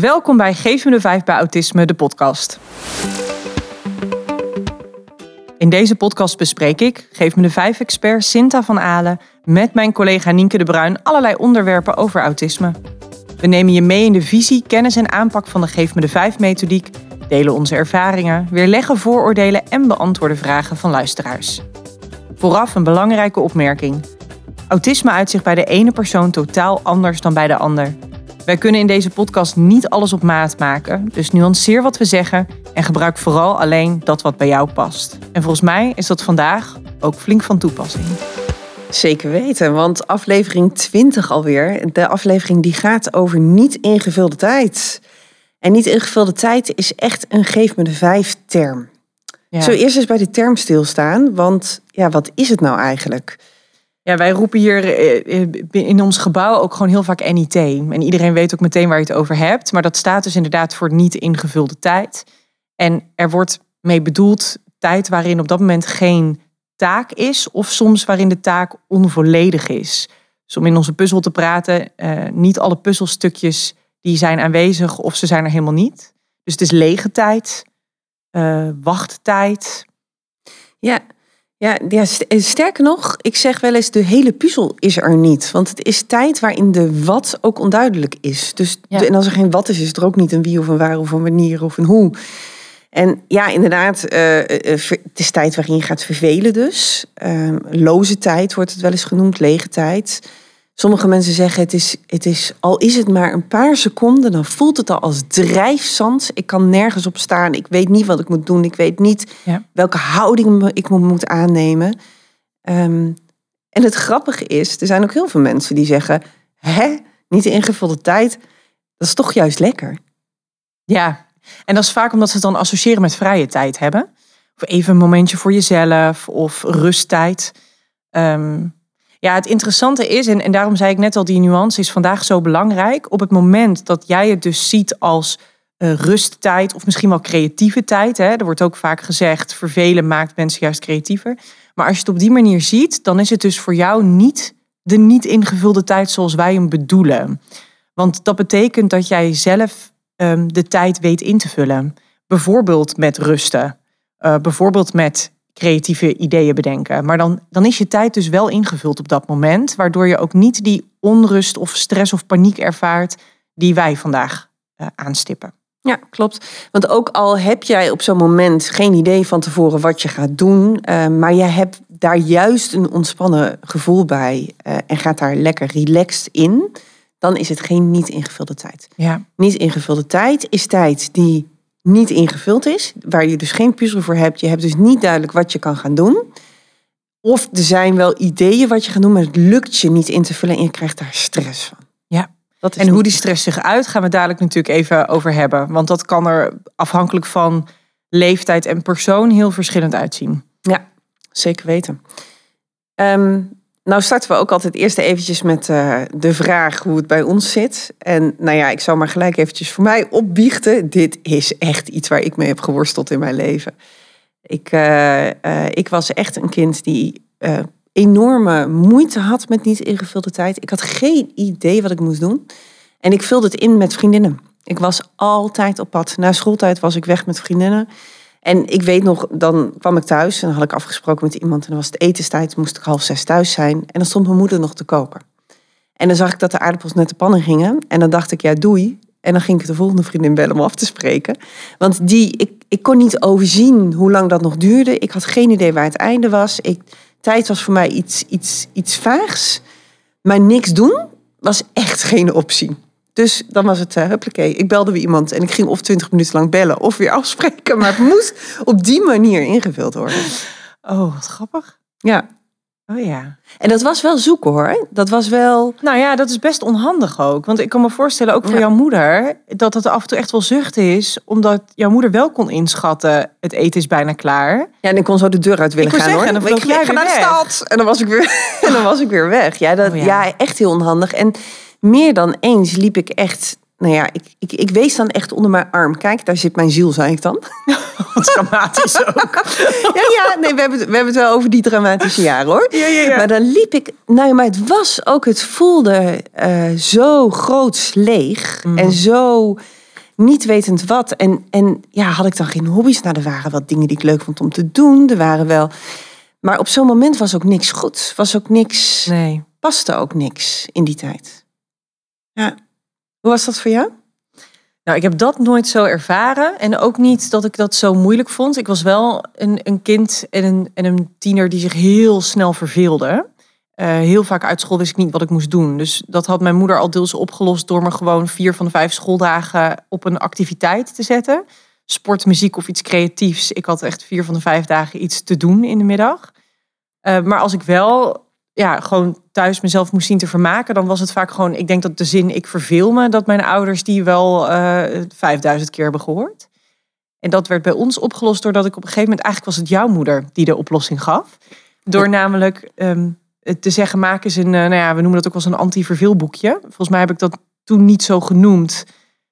Welkom bij Geef me de 5 bij Autisme, de podcast. In deze podcast bespreek ik, Geef me de 5 expert Sinta van Alen, met mijn collega Nienke de Bruin allerlei onderwerpen over autisme. We nemen je mee in de visie, kennis en aanpak van de Geef me de 5 methodiek, delen onze ervaringen, weerleggen vooroordelen en beantwoorden vragen van luisteraars. Vooraf een belangrijke opmerking. Autisme uit zich bij de ene persoon totaal anders dan bij de ander. Wij kunnen in deze podcast niet alles op maat maken, dus nuanceer wat we zeggen en gebruik vooral alleen dat wat bij jou past. En volgens mij is dat vandaag ook flink van toepassing. Zeker weten, want aflevering 20 alweer. De aflevering die gaat over niet ingevulde tijd. En niet ingevulde tijd is echt een geef me de vijf term. Ja. Zo eerst eens bij de term stilstaan, want ja, wat is het nou eigenlijk? Ja, wij roepen hier eh, eh, in ons gebouw ook gewoon heel vaak NIT. En iedereen weet ook meteen waar je het over hebt. Maar dat staat dus inderdaad voor niet ingevulde tijd. En er wordt mee bedoeld tijd waarin op dat moment geen taak is. Of soms waarin de taak onvolledig is. Dus om in onze puzzel te praten, eh, niet alle puzzelstukjes die zijn aanwezig of ze zijn er helemaal niet. Dus het is lege tijd, eh, wachttijd. Ja, ja, ja, eh, sterker nog, ik zeg wel eens, de hele puzzel is er niet. Want het is tijd waarin de wat ook onduidelijk is. Dus Ja. en als er geen wat is, is er ook niet een wie of een waar of een wanneer of een hoe. En ja, inderdaad, eh, eh, het is tijd waarin je gaat vervelen dus. Ehm, loze tijd wordt het wel eens genoemd, lege tijd. Sommige mensen zeggen, het is, het is, al is het maar een paar seconden, dan voelt het al als drijfzand. Ik kan nergens op staan, ik weet niet wat ik moet doen, ik weet niet Ja. welke houding ik me moet aannemen. Ehm, en het grappige is, er zijn ook heel veel mensen die zeggen, hè, niet de ingevulde tijd, dat is toch juist lekker. Ja, en dat is vaak omdat ze het dan associëren met vrije tijd hebben. Of even een momentje voor jezelf of rusttijd. Ehm, ja, het interessante is, en, en daarom zei ik net al, die nuance is vandaag zo belangrijk. Op het moment dat jij het dus ziet als eh, rusttijd of misschien wel creatieve tijd. Hè, er wordt ook vaak gezegd, vervelen maakt mensen juist creatiever. Maar als je het op die manier ziet, dan is het dus voor jou niet de niet ingevulde tijd zoals wij hem bedoelen. Want dat betekent dat jij zelf ehm, de tijd weet in te vullen. Bijvoorbeeld met rusten. Eh, bijvoorbeeld met creatieve ideeën bedenken. Maar dan, dan is je tijd dus wel ingevuld op dat moment. Waardoor je ook niet die onrust of stress of paniek ervaart die wij vandaag eh, aanstippen. Ja, klopt. Want ook al heb jij op zo'n moment geen idee van tevoren wat je gaat doen, eh, maar je hebt daar juist een ontspannen gevoel bij eh, en gaat daar lekker relaxed in, dan is het geen niet ingevulde tijd. Ja, Niet ingevulde tijd is tijd die niet ingevuld is, waar je dus geen puzzel voor hebt. Je hebt dus niet duidelijk wat je kan gaan doen. Of er zijn wel ideeën wat je gaat doen, maar het lukt je niet in te vullen en je krijgt daar stress van. ja. Dat is En hoe die stress zich uit, gaan we dadelijk natuurlijk even over hebben. Want dat kan er afhankelijk van leeftijd en persoon heel verschillend uitzien. Ja, zeker weten. Ehm, nou starten we ook altijd eerst eventjes met eh, de vraag hoe het bij ons zit. En nou ja, ik zou maar gelijk eventjes voor mij opbiechten. Dit is echt iets waar ik mee heb geworsteld in mijn leven. Ik, eh, eh, ik was echt een kind die enorme moeite had met niet ingevulde tijd. Ik had geen idee wat ik moest doen. En ik vulde het in met vriendinnen. Ik was altijd op pad. Na schooltijd was ik weg met vriendinnen. En ik weet nog, dan kwam ik thuis en dan had ik afgesproken met iemand. En dan was het etenstijd, moest ik half zes thuis zijn. En dan stond mijn moeder nog te koken. En dan zag ik dat de aardappels net de pannen gingen. En dan dacht ik, ja, doei. En dan ging ik de volgende vriendin bellen om af te spreken. Want die, ik, ik kon niet overzien hoe lang dat nog duurde. Ik had geen idee waar het einde was. Ik, tijd was voor mij iets, iets, iets vaags. Maar niks doen was echt geen optie. Dus dan was het, uh, huppakee, ik belde weer iemand en ik ging of twintig minuten lang bellen of weer afspreken. Maar het moest op die manier ingevuld worden. Oh, wat grappig. Ja, Oh ja. en dat was wel zoeken hoor. Dat was wel, Nou ja, dat is best onhandig ook. Want ik kan me voorstellen, ook voor Ja. jouw moeder, dat het af en toe echt wel zucht is. Omdat jouw moeder wel kon inschatten, het eten is bijna klaar. ja, en ik kon zo de deur uit willen Ik gaan zeggen, hoor. dan ik jij ga naar de stad. En dan was ik weer, en dan was ik weer weg. Ja, dat, Oh ja. ja. echt heel onhandig. En meer dan eens liep ik echt, nou ja, ik, ik, ik wees dan echt onder mijn arm. Kijk, daar zit mijn ziel, zei ik dan. Wat dramatisch ook. Ja, ja, nee, we hebben, het, we hebben het wel over die dramatische jaren hoor. Ja, ja, ja. Maar dan liep ik, nou ja, maar het was ook, het voelde eh, zo groots leeg Mhm. en zo niet wetend wat. En, en ja, had ik dan geen hobby's? Nou, er waren wel dingen die ik leuk vond om te doen. Er waren wel. Maar op zo'n moment was ook niks goed. Was ook niks. Nee. Paste ook niks in die tijd. Hoe was dat voor jou? Nou, ik heb dat nooit zo ervaren. En ook niet dat ik dat zo moeilijk vond. Ik was wel een, een kind en een, en een tiener die zich heel snel verveelde. Uh, heel vaak uit school wist ik niet wat ik moest doen. Dus dat had mijn moeder al deels opgelost door me gewoon vier van de vijf schooldagen op een activiteit te zetten. Sport, muziek of iets creatiefs. Ik had echt vier van de vijf dagen iets te doen in de middag. Uh, maar als ik wel ja, gewoon thuis mezelf moest zien te vermaken, dan was het vaak gewoon, ik denk dat de zin ik verveel me, dat mijn ouders die wel uh, 5000 keer hebben gehoord. En dat werd bij ons opgelost doordat ik op een gegeven moment, eigenlijk was het jouw moeder die de oplossing gaf. Door namelijk um, te zeggen, maak eens een, uh, nou ja, we noemen dat ook wel eens een anti-verveelboekje. Volgens mij heb ik dat toen niet zo genoemd.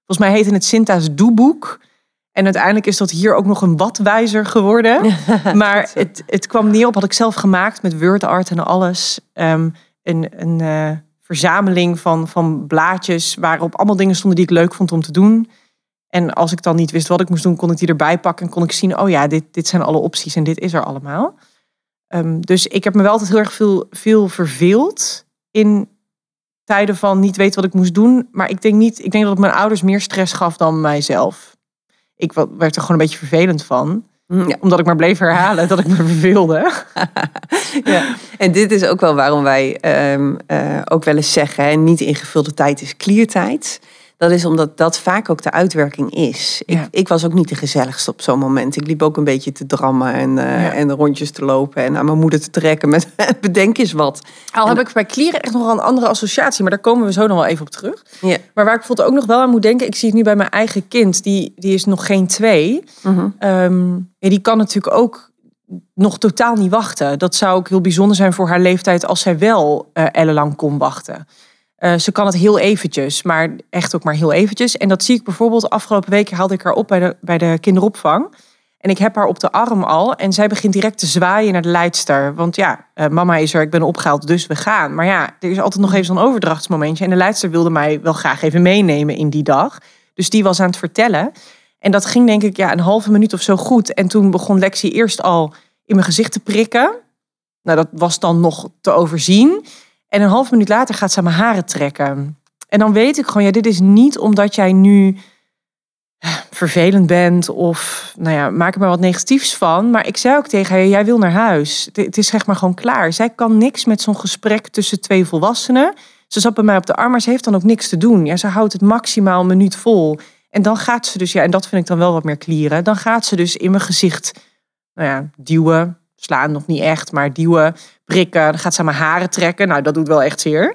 Volgens mij heette het Sinta's Doeboek. En uiteindelijk is dat hier ook nog een watwijzer geworden. maar het, het kwam neer op, had ik zelf gemaakt met WordArt en alles. Um, een een uh, verzameling van, van blaadjes waarop allemaal dingen stonden die ik leuk vond om te doen. En als ik dan niet wist wat ik moest doen, kon ik die erbij pakken en kon ik zien, oh ja, dit, dit zijn alle opties en dit is er allemaal. Um, dus ik heb me wel altijd heel erg veel, veel verveeld in tijden van niet weten wat ik moest doen. Maar ik denk niet, ik denk dat het mijn ouders meer stress gaf dan mijzelf. Ik werd er gewoon een beetje vervelend van. Ja. Omdat ik maar bleef herhalen dat ik me verveelde. ja. En dit is ook wel waarom wij um, uh, ook wel eens zeggen: hè, niet ingevulde tijd is kliertijd. Dat is omdat dat vaak ook de uitwerking is. Ik, ik was ook niet de gezelligste op zo'n moment. Ik liep ook een beetje te drammen en, uh, en rondjes te lopen en aan mijn moeder te trekken met bedenk eens wat. Al heb ik bij klieren echt nog wel een andere associatie, maar daar komen we zo nog wel even op terug. Ja. Maar waar ik bijvoorbeeld ook nog wel aan moet denken, ik zie het nu bij mijn eigen kind, die, die is nog geen twee. Um, die kan natuurlijk ook nog totaal niet wachten. Dat zou ook heel bijzonder zijn voor haar leeftijd als zij wel uh, ellenlang kon wachten. Uh, ze kan het heel eventjes, maar echt ook maar heel eventjes. En dat zie ik bijvoorbeeld, afgelopen week haalde ik haar op bij de, bij de kinderopvang. En ik heb haar op de arm al. En zij begint direct te zwaaien naar de leidster. Want ja, uh, mama is er, ik ben opgehaald, dus we gaan. Maar ja, er is altijd nog even zo'n overdrachtsmomentje. En de leidster wilde mij wel graag even meenemen in die dag. Dus die was aan het vertellen. En dat ging denk ik ja, een halve minuut of zo goed. En toen begon Lexie eerst al in mijn gezicht te prikken. Nou, dat was dan nog te overzien. En een half minuut later gaat ze mijn haren trekken. En dan weet ik gewoon, ja, dit is niet omdat jij nu eh, vervelend bent of, nou ja, maak er maar wat negatiefs van. Maar ik zei ook tegen haar, jij wil naar huis. Het is zeg maar gewoon klaar. Zij kan niks met zo'n gesprek tussen twee volwassenen. Ze zat bij mij op de arm, maar ze heeft dan ook niks te doen. Ja, ze houdt het maximaal een minuut vol. En dan gaat ze dus, ja, en dat vind ik dan wel wat meer klieren. Dan gaat ze dus in mijn gezicht, nou ja, duwen, slaan nog niet echt, maar duwen, prikken. Dan gaat ze aan mijn haren trekken. Nou, dat doet wel echt zeer.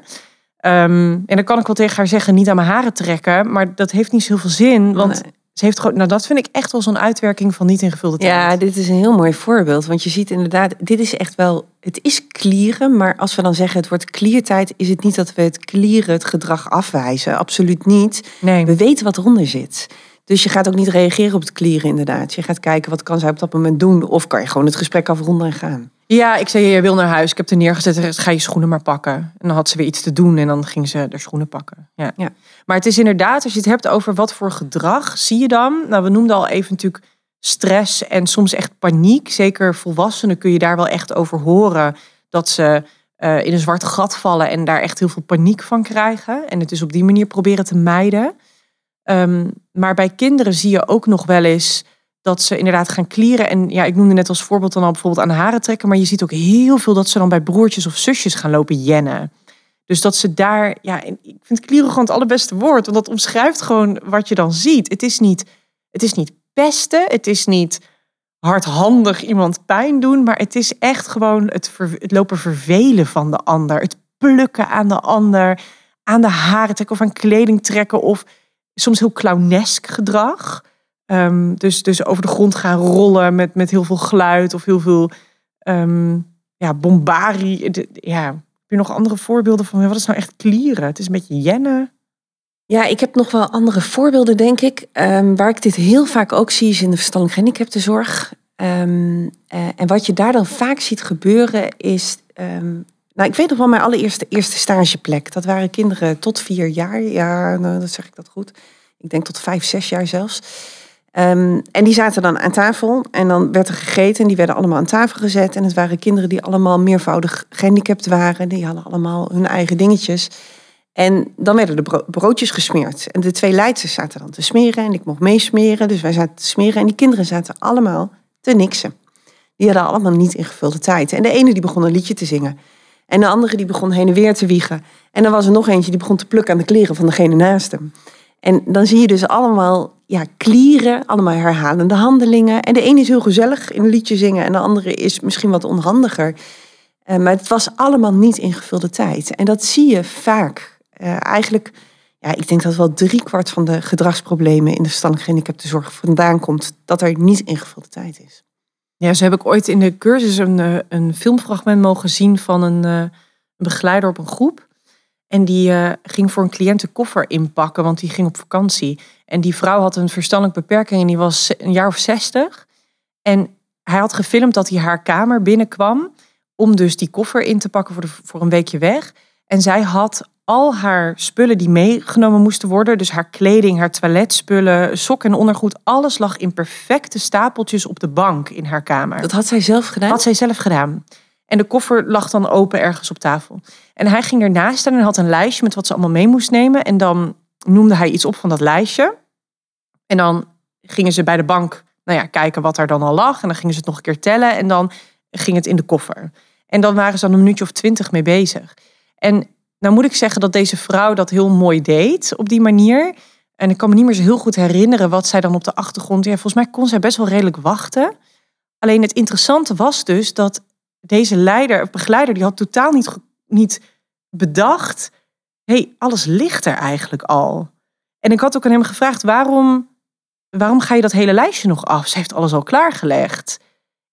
Um, en dan kan ik wel tegen haar zeggen, niet aan mijn haren trekken. Maar dat heeft niet zoveel zin, want... Ze heeft gewoon, nou, dat vind ik echt wel zo'n uitwerking van niet ingevulde tijd. Ja, dit is een heel mooi voorbeeld. Want je ziet inderdaad, dit is echt wel, het is klieren. Maar als we dan zeggen het wordt kliertijd, is het niet dat we het klieren, het gedrag afwijzen. Absoluut niet. Nee. We weten wat eronder zit. Dus je gaat ook niet reageren op het klieren inderdaad. Je gaat kijken wat kan zij op dat moment doen. Of kan je gewoon het gesprek afronden en gaan. Ja, ik zei, je wil naar huis. Ik heb er neergezet, ga je schoenen maar pakken. En dan had ze weer iets te doen en dan ging ze er schoenen pakken. Ja. ja. Maar het is inderdaad, als je het hebt over wat voor gedrag zie je dan? Nou, we noemden al even natuurlijk stress en soms echt paniek. Zeker volwassenen kun je daar wel echt over horen dat ze uh, in een zwart gat vallen en daar echt heel veel paniek van krijgen. En het is op die manier proberen te mijden. Um, maar bij kinderen zie je ook nog wel eens dat ze inderdaad gaan klieren. En ja, ik noemde net als voorbeeld dan al bijvoorbeeld aan haren trekken. Maar je ziet ook heel veel dat ze dan bij broertjes of zusjes gaan lopen jennen. Dus dat ze daar, ja, ik vind klieren gewoon het allerbeste woord. Want dat omschrijft gewoon wat je dan ziet. Het is niet, het is niet pesten, het is niet hardhandig iemand pijn doen. Maar het is echt gewoon het, het lopen vervelen van de ander. Het plukken aan de ander, aan de haren trekken of aan kleding trekken. Of soms heel clownesk gedrag. Um, dus, dus over de grond gaan rollen met, met heel veel geluid of heel veel um, ja, bombarie. Ja, heb je nog andere voorbeelden van wat is nou echt klieren? Het is een beetje jennen. Ja, ik heb nog wel andere voorbeelden, denk ik. Um, waar ik dit heel vaak ook zie, is in de verstandelijk gehandicaptenzorg. Um, en wat je daar dan vaak ziet gebeuren, is. Nou, ik weet nog wel mijn allereerste eerste stageplek. Dat waren kinderen tot vier jaar. Ja, nou, dat zeg ik dat goed Ik denk tot vijf, zes jaar zelfs. Ehm, en die zaten dan aan tafel en dan werd er gegeten. En die werden allemaal aan tafel gezet. En het waren kinderen die allemaal meervoudig gehandicapt waren. Die hadden allemaal hun eigen dingetjes. En dan werden de broodjes gesmeerd. En de twee leidsters zaten dan te smeren. En ik mocht meesmeren. Dus wij zaten te smeren. En die kinderen zaten allemaal te niksen. Die hadden allemaal niet ingevulde tijd. En de ene die begon een liedje te zingen. En de andere die begon heen en weer te wiegen. En dan was er nog eentje die begon te plukken aan de kleren van degene naast hem. En dan zie je dus allemaal ja, klieren, allemaal herhalende handelingen. En de ene is heel gezellig in een liedje zingen en de andere is misschien wat onhandiger. Uh, maar het was allemaal niet ingevulde tijd. En dat zie je vaak. Uh, eigenlijk, ja, ik denk dat wel driekwart van de gedragsproblemen in de verstandelijk gehandicaptenzorg vandaan komt. Dat er niet ingevulde tijd is. Ja, zo heb ik ooit in de cursus een, eh, een filmfragment mogen zien van een, een begeleider op een groep. En die uh, ging voor een cliënt een koffer inpakken, want die ging op vakantie. En die vrouw had een verstandelijke beperking en die was een jaar of zestig. En hij had gefilmd dat hij haar kamer binnenkwam om dus die koffer in te pakken voor, de, voor een weekje weg. En zij had al haar spullen die meegenomen moesten worden, dus haar kleding, haar toiletspullen, sok en ondergoed, alles lag in perfecte stapeltjes op de bank in haar kamer. Dat had zij zelf gedaan? Had zij zelf gedaan. En de koffer lag dan open ergens op tafel. En hij ging ernaast staan en had een lijstje met wat ze allemaal mee moest nemen. En dan noemde hij iets op van dat lijstje. En dan gingen ze bij de bank nou ja, kijken wat er dan al lag. En dan gingen ze het nog een keer tellen. En dan ging het in de koffer. En dan waren ze dan een minuutje of twintig mee bezig. En nou moet ik zeggen dat deze vrouw dat heel mooi deed op die manier. En ik kan me niet meer zo heel goed herinneren wat zij dan op de achtergrond. Ja, volgens mij kon zij best wel redelijk wachten. Alleen het interessante was dus dat deze leider begeleider die had totaal niet, niet bedacht. hey, alles ligt er eigenlijk al. En ik had ook aan hem gevraagd: waarom, waarom ga je dat hele lijstje nog af? Ze heeft alles al klaargelegd.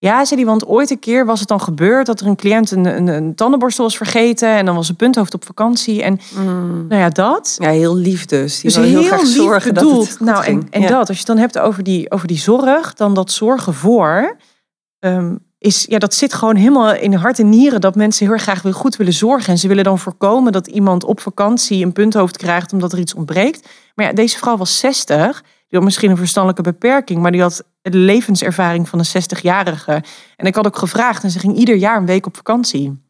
Ja, zei hij, want ooit een keer was het dan gebeurd dat er een cliënt een, een, een tandenborstel was vergeten en dan was een punthoofd op vakantie. En mm. nou ja, dat. Ja, heel lief dus. Die dus heel, heel graag zorgen bedoeld. dat het Nou, en, en dat, als je het dan hebt over die, over die zorg, dan dat zorgen voor. Ehm, is, ja, dat zit gewoon helemaal in hart en nieren dat mensen heel erg graag goed willen zorgen. En ze willen dan voorkomen dat iemand op vakantie een punthoofd krijgt omdat er iets ontbreekt. Maar ja, deze vrouw was 60. Die had misschien een verstandelijke beperking, maar die had de levenservaring van een 60-jarige. En ik had ook gevraagd en ze ging ieder jaar een week op vakantie.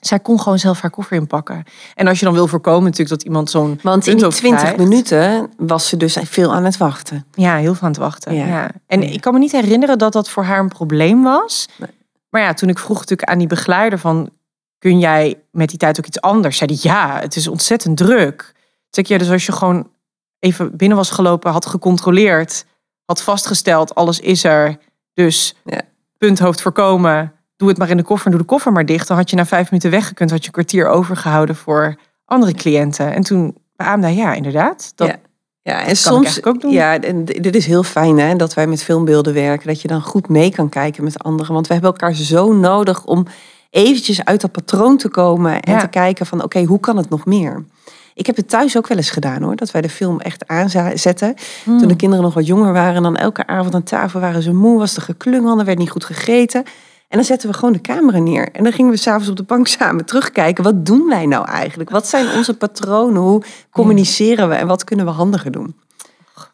Zij kon gewoon zelf haar koffer inpakken. En als je dan wil voorkomen natuurlijk dat iemand zo'n Want in die 20 minuten was ze dus veel aan het wachten. Ja, heel veel aan het wachten. Ja. En ik kan me niet herinneren dat dat voor haar een probleem was. Nee. Maar ja, toen ik vroeg natuurlijk aan die begeleider van... kun jij met die tijd ook iets anders? Zei die ja, het is ontzettend druk. Zeg je, dus als je gewoon even binnen was gelopen, had gecontroleerd... had vastgesteld, alles is er, dus ja. punthoofd voorkomen doe het maar in de koffer en doe de koffer maar dicht. Dan had je na vijf minuten weggekund, had je een kwartier overgehouden voor andere cliënten. En toen beaamde hij, ja, inderdaad. Dat, ja. Ja, en soms, ook doen. ja, en dit is heel fijn hè, dat wij met filmbeelden werken, dat je dan goed mee kan kijken met anderen. Want we hebben elkaar zo nodig om eventjes uit dat patroon te komen en te kijken van, oké, hoe kan het nog meer? Ik heb het thuis ook wel eens gedaan hoor, dat wij de film echt aanzetten. Hmm. Toen de kinderen nog wat jonger waren, dan elke avond aan tafel waren ze moe, was er geklungel, er werd niet goed gegeten. En dan zetten we gewoon de camera neer. En dan gingen we s'avonds op de bank samen terugkijken. Wat doen wij nou eigenlijk? Wat zijn onze patronen? Hoe communiceren we? En wat kunnen we handiger doen?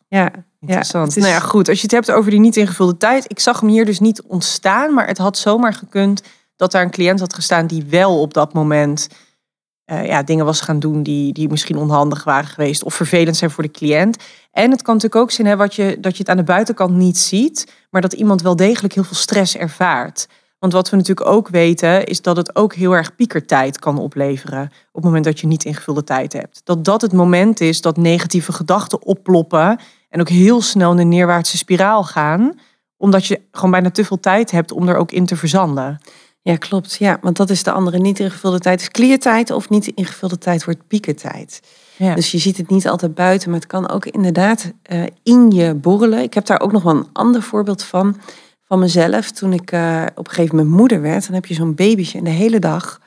Ja, interessant. Nou ja, goed. Als je het hebt over die niet ingevulde tijd. Ik zag hem hier dus niet ontstaan. Maar het had zomaar gekund dat daar een cliënt had gestaan die wel op dat moment uh, ja, dingen was gaan doen die, die misschien onhandig waren geweest. Of vervelend zijn voor de cliënt. En het kan natuurlijk ook zijn hè, wat je, dat je het aan de buitenkant niet ziet. Maar dat iemand wel degelijk heel veel stress ervaart. Want wat we natuurlijk ook weten, is dat het ook heel erg piekertijd kan opleveren. Op het moment dat je niet ingevulde tijd hebt. Dat dat het moment is dat negatieve gedachten opploppen. En ook heel snel in een neerwaartse spiraal gaan. Omdat je gewoon bijna te veel tijd hebt om er ook in te verzanden. Ja, klopt. Ja, want dat is de andere niet ingevulde tijd. Is kliertijd of niet ingevulde tijd wordt piekertijd. Ja. Dus je ziet het niet altijd buiten, maar het kan ook inderdaad uh, in je borrelen. Ik heb daar ook nog wel een ander voorbeeld van van mezelf. Toen ik uh, op een gegeven moment moeder werd, dan heb je zo'n babytje en de hele dag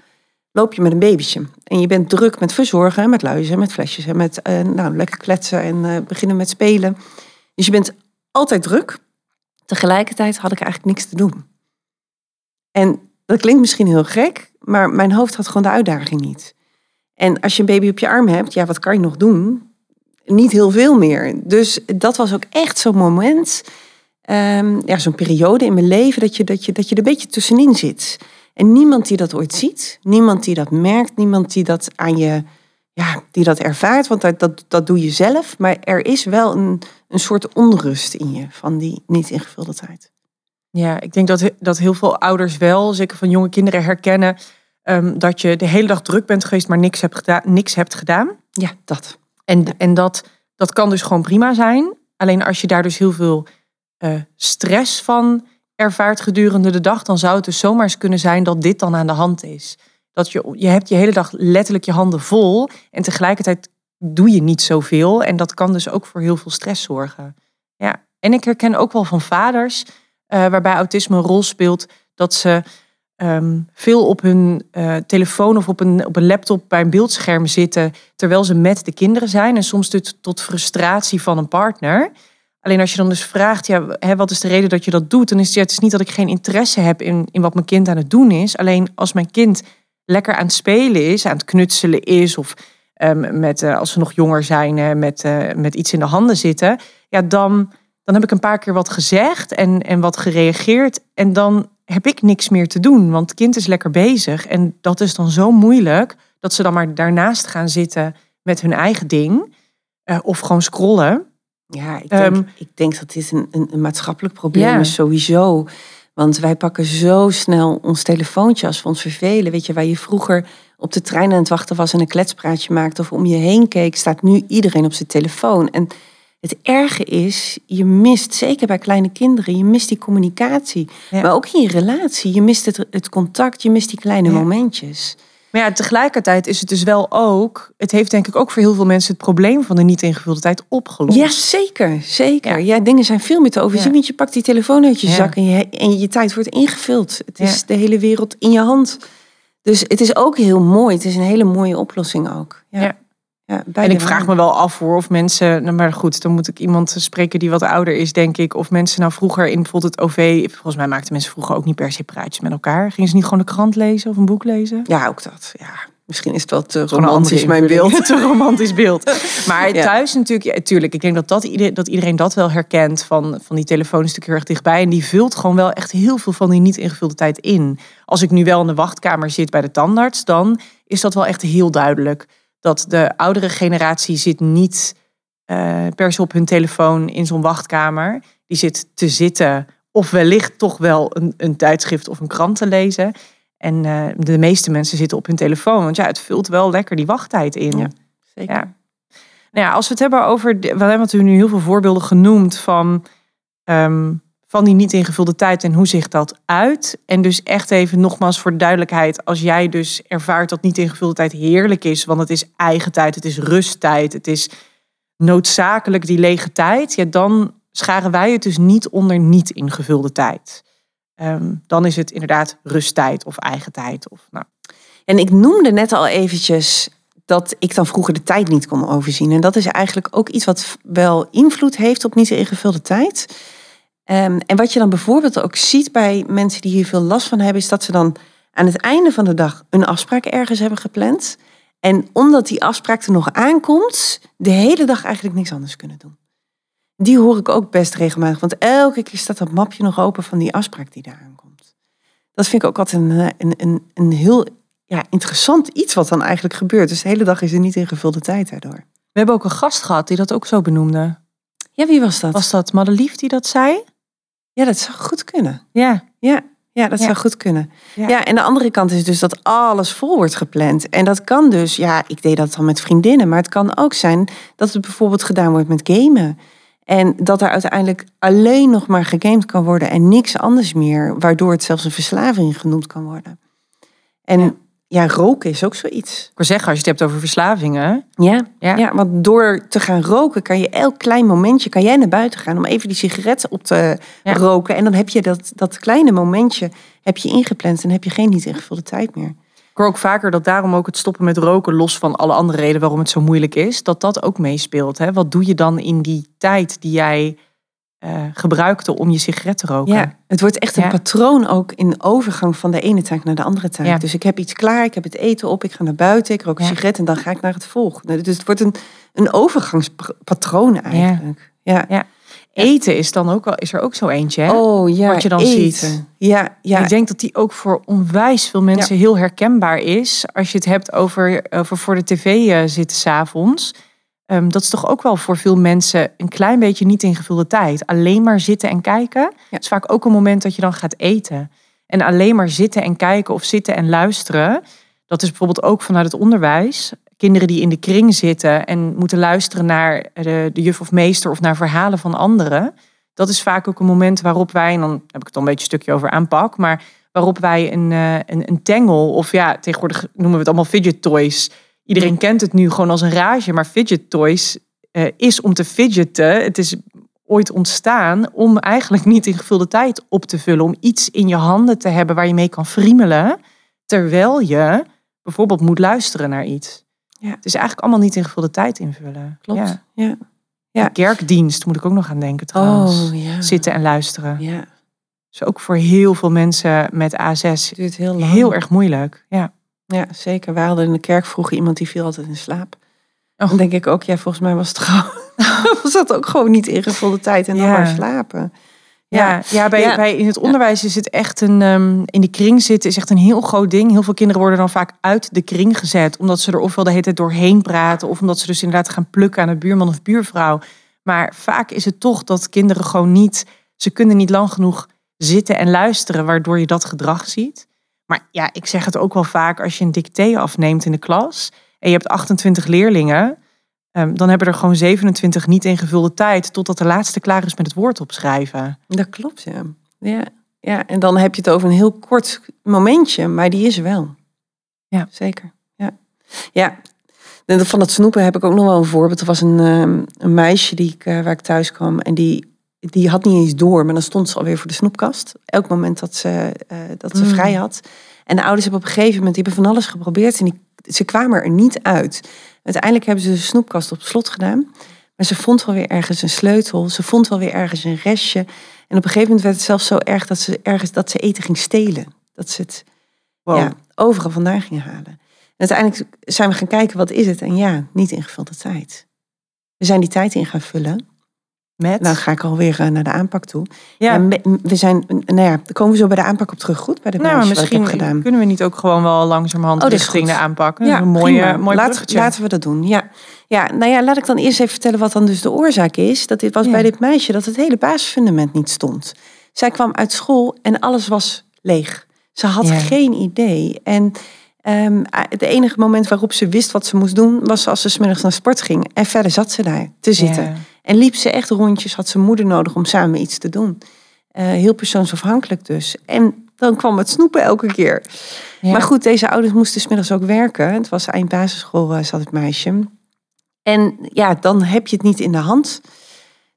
loop je met een babytje. En je bent druk met verzorgen, met luizen, met flesjes en met uh, nou, lekker kletsen en beginnen met spelen. Dus je bent altijd druk. Tegelijkertijd had ik eigenlijk niks te doen. En dat klinkt misschien heel gek, maar mijn hoofd had gewoon de uitdaging niet. En als je een baby op je arm hebt, ja, wat kan je nog doen? niet heel veel meer. Dus dat was ook echt zo'n moment, ehm, ja, zo'n periode in mijn leven dat je, dat, je, dat je er een beetje tussenin zit. En niemand die dat ooit ziet, niemand die dat merkt, niemand die dat aan je, ja, die dat ervaart, want dat, dat, dat doe je zelf. Maar er is wel een, een soort onrust in je van die niet ingevulde tijd. Ja, ik denk dat, dat heel veel ouders wel, zeker van jonge kinderen, herkennen ehm, dat je de hele dag druk bent geweest, maar niks hebt, gedaan, niks hebt gedaan. Ja, dat. En, en dat, dat kan dus gewoon prima zijn. Alleen als je daar dus heel veel uh, stress van ervaart gedurende de dag, dan zou het dus zomaar eens kunnen zijn dat dit dan aan de hand is. Dat je, je hebt je hele dag letterlijk je handen vol en tegelijkertijd doe je niet zoveel. En dat kan dus ook voor heel veel stress zorgen. Ja. En ik herken ook wel van vaders, waarbij autisme een rol speelt, dat ze um, veel op hun uh, telefoon of op een, op een laptop bij een beeldscherm zitten, terwijl ze met de kinderen zijn. En soms tot, tot frustratie van een partner. Alleen als je dan dus vraagt, ja, hè, wat is de reden dat je dat doet? Dan is het, niet dat ik geen interesse heb in, in wat mijn kind aan het doen is. Alleen als mijn kind lekker aan het spelen is, aan het knutselen is, of um, met, uh, als ze nog jonger zijn, uh, met, met iets in de handen zitten, ja, dan, dan heb ik een paar keer wat gezegd en, en wat gereageerd. En dan heb ik niks meer te doen, want het kind is lekker bezig. En dat is dan zo moeilijk dat ze dan maar daarnaast gaan zitten met hun eigen ding. of gewoon scrollen. Ja, ik denk, um, ik denk dat dit een, een, een maatschappelijk probleem is sowieso. Want wij pakken zo snel ons telefoontje als we ons vervelen. Weet je, waar je vroeger op de trein aan het wachten was en een kletspraatje maakte of om je heen keek, staat nu iedereen op zijn telefoon. En het erge is, je mist, zeker bij kleine kinderen, je mist die communicatie. Ja. Maar ook in je relatie, je mist het, het contact, je mist die kleine ja. momentjes. Maar ja, tegelijkertijd is het dus wel ook, het heeft denk ik ook voor heel veel mensen het probleem van de niet ingevulde tijd opgelost. Ja, zeker, zeker. Ja, ja dingen zijn veel meer te overzien, want je pakt die telefoon uit je zak en je, en je tijd wordt ingevuld. Het is de hele wereld in je hand. Dus het is ook heel mooi. Het is een hele mooie oplossing ook. Ja. Ja, en ik vraag me wel af hoor, of mensen, nou maar goed, dan moet ik iemand spreken die wat ouder is, denk ik. Of mensen nou vroeger in bijvoorbeeld het OV, volgens mij maakten mensen vroeger ook niet per se praatjes met elkaar. Gingen ze niet gewoon de krant lezen of een boek lezen? Ja, ook dat. Ja. Misschien is wel te romantisch, mijn beeld. te romantisch beeld. Maar ja. thuis natuurlijk, ja, tuurlijk, ik denk dat, dat, iedereen, dat iedereen dat wel herkent van, van die telefoon is natuurlijk heel erg dichtbij. En die vult gewoon wel echt heel veel van die niet ingevulde tijd in. Als ik nu wel in de wachtkamer zit bij de tandarts, dan is dat wel echt heel duidelijk dat de oudere generatie zit niet uh, per se op hun telefoon in zo'n wachtkamer. Die zit te zitten of wellicht toch wel een, een tijdschrift of een krant te lezen. En uh, de meeste mensen zitten op hun telefoon. Want ja, het vult wel lekker die wachttijd in. Ja, zeker. Ja. Nou ja, als we het hebben over... We hebben nu heel veel voorbeelden genoemd van... Um, van die niet ingevulde tijd en hoe zich dat uit. En dus echt even nogmaals voor de duidelijkheid, als jij dus ervaart dat niet ingevulde tijd heerlijk is, want het is eigen tijd, het is rusttijd, het is noodzakelijk die lege tijd, ja, dan scharen wij het dus niet onder niet ingevulde tijd. Um, dan is het inderdaad rusttijd of eigen tijd. Of, nou. En ik noemde net al eventjes dat ik dan vroeger de tijd niet kon overzien. En dat is eigenlijk ook iets wat wel invloed heeft op niet ingevulde tijd. Um, en wat je dan bijvoorbeeld ook ziet bij mensen die hier veel last van hebben, is dat ze dan aan het einde van de dag een afspraak ergens hebben gepland. En omdat die afspraak er nog aankomt, de hele dag eigenlijk niks anders kunnen doen. Die hoor ik ook best regelmatig, want elke keer staat dat mapje nog open van die afspraak die daar aankomt. Dat vind ik ook altijd een, een, een, een heel ja, interessant iets wat dan eigenlijk gebeurt. Dus de hele dag is er niet ingevulde tijd daardoor. We hebben ook een gast gehad die dat ook zo benoemde. Ja, wie was dat? Was dat Madelief die dat zei? Ja, dat zou goed kunnen. Ja. Ja, ja dat zou goed kunnen. Ja. ja. en de andere kant is dus dat alles vol wordt gepland. En dat kan dus, ja, ik deed dat dan met vriendinnen, maar het kan ook zijn dat het bijvoorbeeld gedaan wordt met gamen. En dat er uiteindelijk alleen nog maar gegamed kan worden en niks anders meer, waardoor het zelfs een verslaving genoemd kan worden. En ja, roken is ook zoiets. Ik wil zeggen, als je het hebt over verslavingen. Ja, ja. ja, want door te gaan roken kan je elk klein momentje, kan jij naar buiten gaan om even die sigaretten op te roken. En dan heb je dat, dat kleine momentje heb je ingepland en heb je geen niet ingevulde tijd meer. Ik hoor ook vaker dat daarom ook het stoppen met roken, los van alle andere redenen waarom het zo moeilijk is, dat dat ook meespeelt. Hè? Wat doe je dan in die tijd die jij eh, gebruikte om je sigaret te roken. Ja, het wordt echt een Ja. patroon ook in de overgang van de ene taak naar de andere taak. Ja. Dus ik heb iets klaar, ik heb het eten op, ik ga naar buiten, ik rook een sigaret en dan ga ik naar het volgende. Dus het wordt een, een overgangspatroon eigenlijk. Ja. Eten is dan ook wel, is er ook zo eentje. Hè? Oh ja, Wat je dan eten. ziet. Ja, ja. Ik denk dat die ook voor onwijs veel mensen heel herkenbaar is. Als je het hebt over, over voor de tv eh, zitten s'avonds. Um, dat is toch ook wel voor veel mensen een klein beetje niet ingevulde tijd. Alleen maar zitten en kijken. Het is vaak ook een moment dat je dan gaat eten. En alleen maar zitten en kijken of zitten en luisteren. Dat is bijvoorbeeld ook vanuit het onderwijs. Kinderen die in de kring zitten en moeten luisteren naar de, de juf of meester of naar verhalen van anderen. Dat is vaak ook een moment waarop wij, en dan heb ik het al een beetje een stukje over aanpak, maar waarop wij een, uh, een, een tengel, of ja, tegenwoordig noemen we het allemaal fidget toys. Iedereen kent het nu gewoon als een rage, maar fidget toys uh, is om te fidgeten. Het is ooit ontstaan om eigenlijk niet in gevulde tijd op te vullen. Om iets in je handen te hebben waar je mee kan friemelen. Terwijl je bijvoorbeeld moet luisteren naar iets. Ja. Het is eigenlijk allemaal niet in gevulde tijd invullen. Klopt. Ja. Ja. Ja. Kerkdienst moet ik ook nog aan denken trouwens. Oh, ja. Zitten en luisteren. Ja. Dus ook voor heel veel mensen met A6 duurt heel lang. heel erg moeilijk. Ja. Ja, zeker. We hadden in de kerk vroeger iemand die viel altijd in slaap. Oh. Dan denk ik ook, ja, volgens mij was het gewoon, was dat ook gewoon niet ingevulde tijd en dan Ja. maar slapen. Ja, ja, bij, Ja. bij in het onderwijs is het echt een. ehm, in de kring zitten is echt een heel groot ding. Heel veel kinderen worden dan vaak uit de kring gezet. Omdat ze er ofwel de hele tijd doorheen praten. Of omdat ze dus inderdaad gaan plukken aan de buurman of buurvrouw. Maar vaak is het toch dat kinderen gewoon niet. Ze kunnen niet lang genoeg zitten en luisteren. Waardoor je dat gedrag ziet. Maar ja, ik zeg het ook wel vaak als je een dicté afneemt in de klas. En je hebt 28 leerlingen. ehm, dan hebben er gewoon 27 niet ingevulde tijd. Totdat de laatste klaar is met het woord opschrijven. Dat klopt, ja. ja. Ja, en dan heb je het over een heel kort momentje, maar die is er wel. Ja. Zeker. Ja. Ja. En van dat snoepen heb ik ook nog wel een voorbeeld. Er was een, ehm, een meisje die ik, eh, waar ik thuis kwam en die, die had niet eens door, maar dan stond ze alweer voor de snoepkast. Elk moment dat ze, eh, dat ze Mm. vrij had. En de ouders hebben op een gegeven moment die hebben van alles geprobeerd en die, ze kwamen er niet uit. Uiteindelijk hebben ze de snoepkast op slot gedaan. Maar ze vond wel weer ergens een sleutel. Ze vond wel weer ergens een restje. En op een gegeven moment werd het zelfs zo erg dat ze ergens dat ze eten ging stelen. Dat ze het Wow. ja, overal vandaan ging halen. En uiteindelijk zijn we gaan kijken wat is het. En ja, niet ingevulde tijd. We zijn die tijd in gaan vullen. Met? Nou ga ik alweer eh, naar de aanpak toe. ja. We zijn, nou ja, dan komen we zo bij de aanpak op terug. Goed, bij de Nou, maar misschien heb gedaan. kunnen we niet ook gewoon wel langzamerhand Oh, richting de aanpakken. Ja, een mooie, mooi Laat- laten we dat doen. Ja. ja, nou ja, laat ik dan eerst even vertellen wat dan dus de oorzaak is. Dat dit was Ja. bij dit meisje dat het hele basisfundament niet stond. Zij kwam uit school en alles was leeg. Ze had Ja. geen idee. En ehm, het enige moment waarop ze wist wat ze moest doen, was als ze 's middags naar sport ging. En verder zat ze daar te zitten. Ja. En liep ze echt rondjes, had ze moeder nodig om samen iets te doen. Eh, heel persoonsafhankelijk dus. En dan kwam het snoepen elke keer. Ja. Maar goed, deze ouders moesten smiddags ook werken. Het was eind basisschool, eh, zat het meisje. En ja, dan heb je het niet in de hand.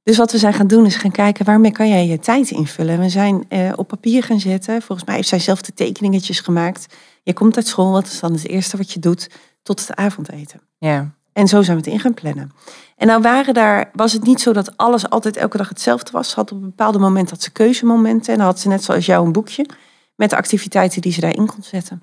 Dus wat we zijn gaan doen is gaan kijken waarmee kan jij je tijd invullen. En we zijn eh, op papier gaan zetten. Volgens mij heeft zij zelf de tekeningetjes gemaakt. Je komt uit school, wat is dan het eerste wat je doet tot het avondeten. Ja. En zo zijn we het in gaan plannen. En nou waren daar, was het niet zo dat alles altijd elke dag hetzelfde was. Ze had op een bepaalde moment had ze keuzemomenten. En dan had ze net zoals jou een boekje met de activiteiten die ze daarin kon zetten.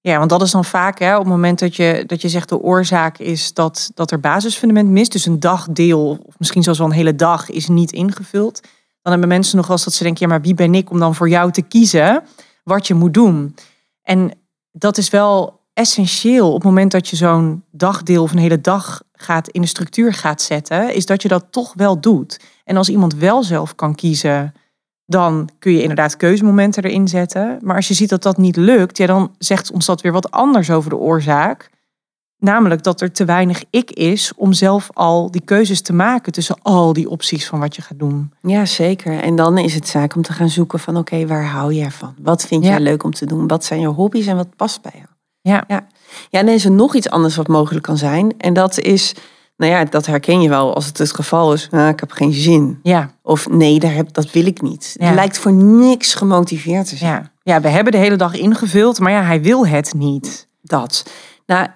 ja, want dat is dan vaak hè, op het moment dat je, dat je zegt de oorzaak is dat, dat er basisfundament mist. Dus een dagdeel, of misschien zelfs wel een hele dag, is niet ingevuld. Dan hebben mensen nog wel eens dat ze denken, ja, maar wie ben ik om dan voor jou te kiezen wat je moet doen? En dat is wel essentieel op het moment dat je zo'n dagdeel of een hele dag gaat in de structuur gaat zetten, is dat je dat toch wel doet. En als iemand wel zelf kan kiezen, dan kun je inderdaad keuzemomenten erin zetten. Maar als je ziet dat dat niet lukt, ja, dan zegt ons dat weer wat anders over de oorzaak. Namelijk dat er te weinig ik is om zelf al die keuzes te maken tussen al die opties van wat je gaat doen. Ja, zeker. En dan is het zaak om te gaan zoeken van oké, waar hou jij van? Wat vind Ja. jij leuk om te doen? Wat zijn je hobby's en wat past bij jou? Ja. Ja, ja en dan is er nog iets anders wat mogelijk kan zijn. En dat is, nou ja, dat herken je wel als het het geval is. "Ah, ik heb geen zin. Ja, Of nee, daar heb, dat wil ik niet. Ja. Het lijkt voor niks gemotiveerd te zijn. ja. ja, we hebben de hele dag ingevuld, maar ja, hij wil het niet. Dat. Nou,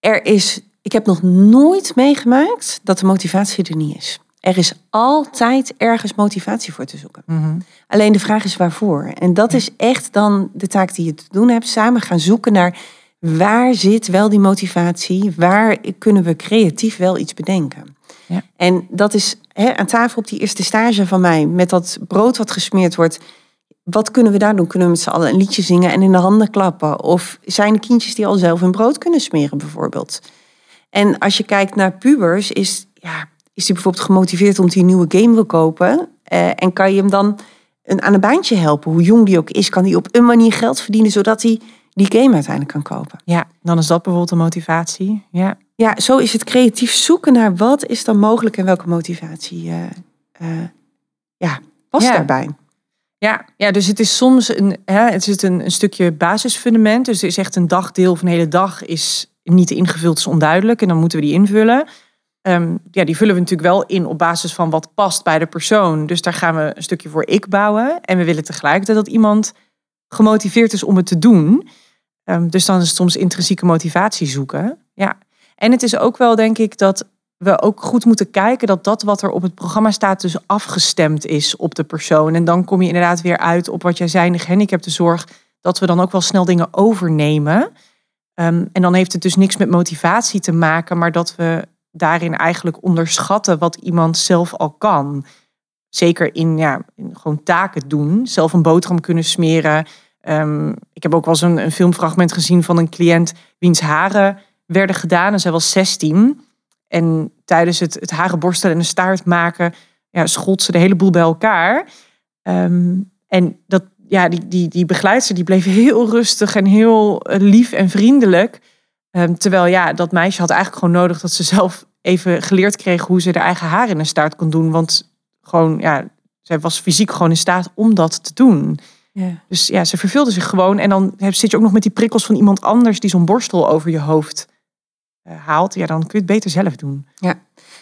er is, ik heb nog nooit meegemaakt dat de motivatie er niet is. Er is altijd ergens motivatie voor te zoeken. Mhm. Alleen de vraag is waarvoor. En dat is echt dan de taak die je te doen hebt. Samen gaan zoeken naar waar zit wel die motivatie? Waar kunnen we creatief wel iets bedenken? Ja. En dat is aan tafel op die eerste stage van mij, met dat brood wat gesmeerd wordt. Wat kunnen we daar doen? Kunnen we met z'n allen een liedje zingen en in de handen klappen? Of zijn er kindjes die al zelf hun brood kunnen smeren, bijvoorbeeld? En als je kijkt naar pubers, is, ja, is die bijvoorbeeld gemotiveerd omdat hij een nieuwe game wil kopen? Eh, en kan je hem dan een, aan een baantje helpen? Hoe jong die ook is, kan hij op een manier geld verdienen zodat hij die game uiteindelijk kan kopen? Ja, dan is dat bijvoorbeeld een motivatie. Ja. Ja, zo is het creatief zoeken naar wat is dan mogelijk en welke motivatie eh, eh, ja, past Ja. daarbij. Ja, ja, dus het is soms een, hè, het is een, een stukje basisfundament. Dus er is echt een dagdeel of een hele dag is niet ingevuld, is onduidelijk. En dan moeten we die invullen. Ehm, ja, die vullen we natuurlijk wel in op basis van wat past bij de persoon. Dus daar gaan we een stukje voor ik bouwen. En we willen tegelijkertijd dat iemand gemotiveerd is om het te doen. Ehm, dus dan is het soms intrinsieke motivatie zoeken. Ja. En het is ook wel, denk ik, dat we ook goed moeten kijken dat dat wat er op het programma staat dus afgestemd is op de persoon. En dan kom je inderdaad weer uit op wat jij zei de gehandicaptenzorg, dat we dan ook wel snel dingen overnemen. Ehm, en dan heeft het dus niks met motivatie te maken, maar dat we daarin eigenlijk onderschatten wat iemand zelf al kan. Zeker in, ja, gewoon taken doen, zelf een boterham kunnen smeren. Ehm, ik heb ook wel eens een, een filmfragment gezien van een cliënt wiens haren werden gedaan en zij was 16. En tijdens het, het haren borstelen en een staart maken, ja, schold ze de hele boel bij elkaar. Ehm, en dat, ja, die, die, die begeleidster die bleef heel rustig en heel eh, lief en vriendelijk. Ehm, terwijl ja, dat meisje had eigenlijk gewoon nodig dat ze zelf even geleerd kreeg hoe ze haar eigen haar in een staart kon doen. Want gewoon, ja, zij was fysiek gewoon in staat om dat te doen. Ja. Dus ja, ze verveelde zich gewoon. En dan zit je ook nog met die prikkels van iemand anders die zo'n borstel over je hoofd haalt. Ja, dan kun je het beter zelf doen.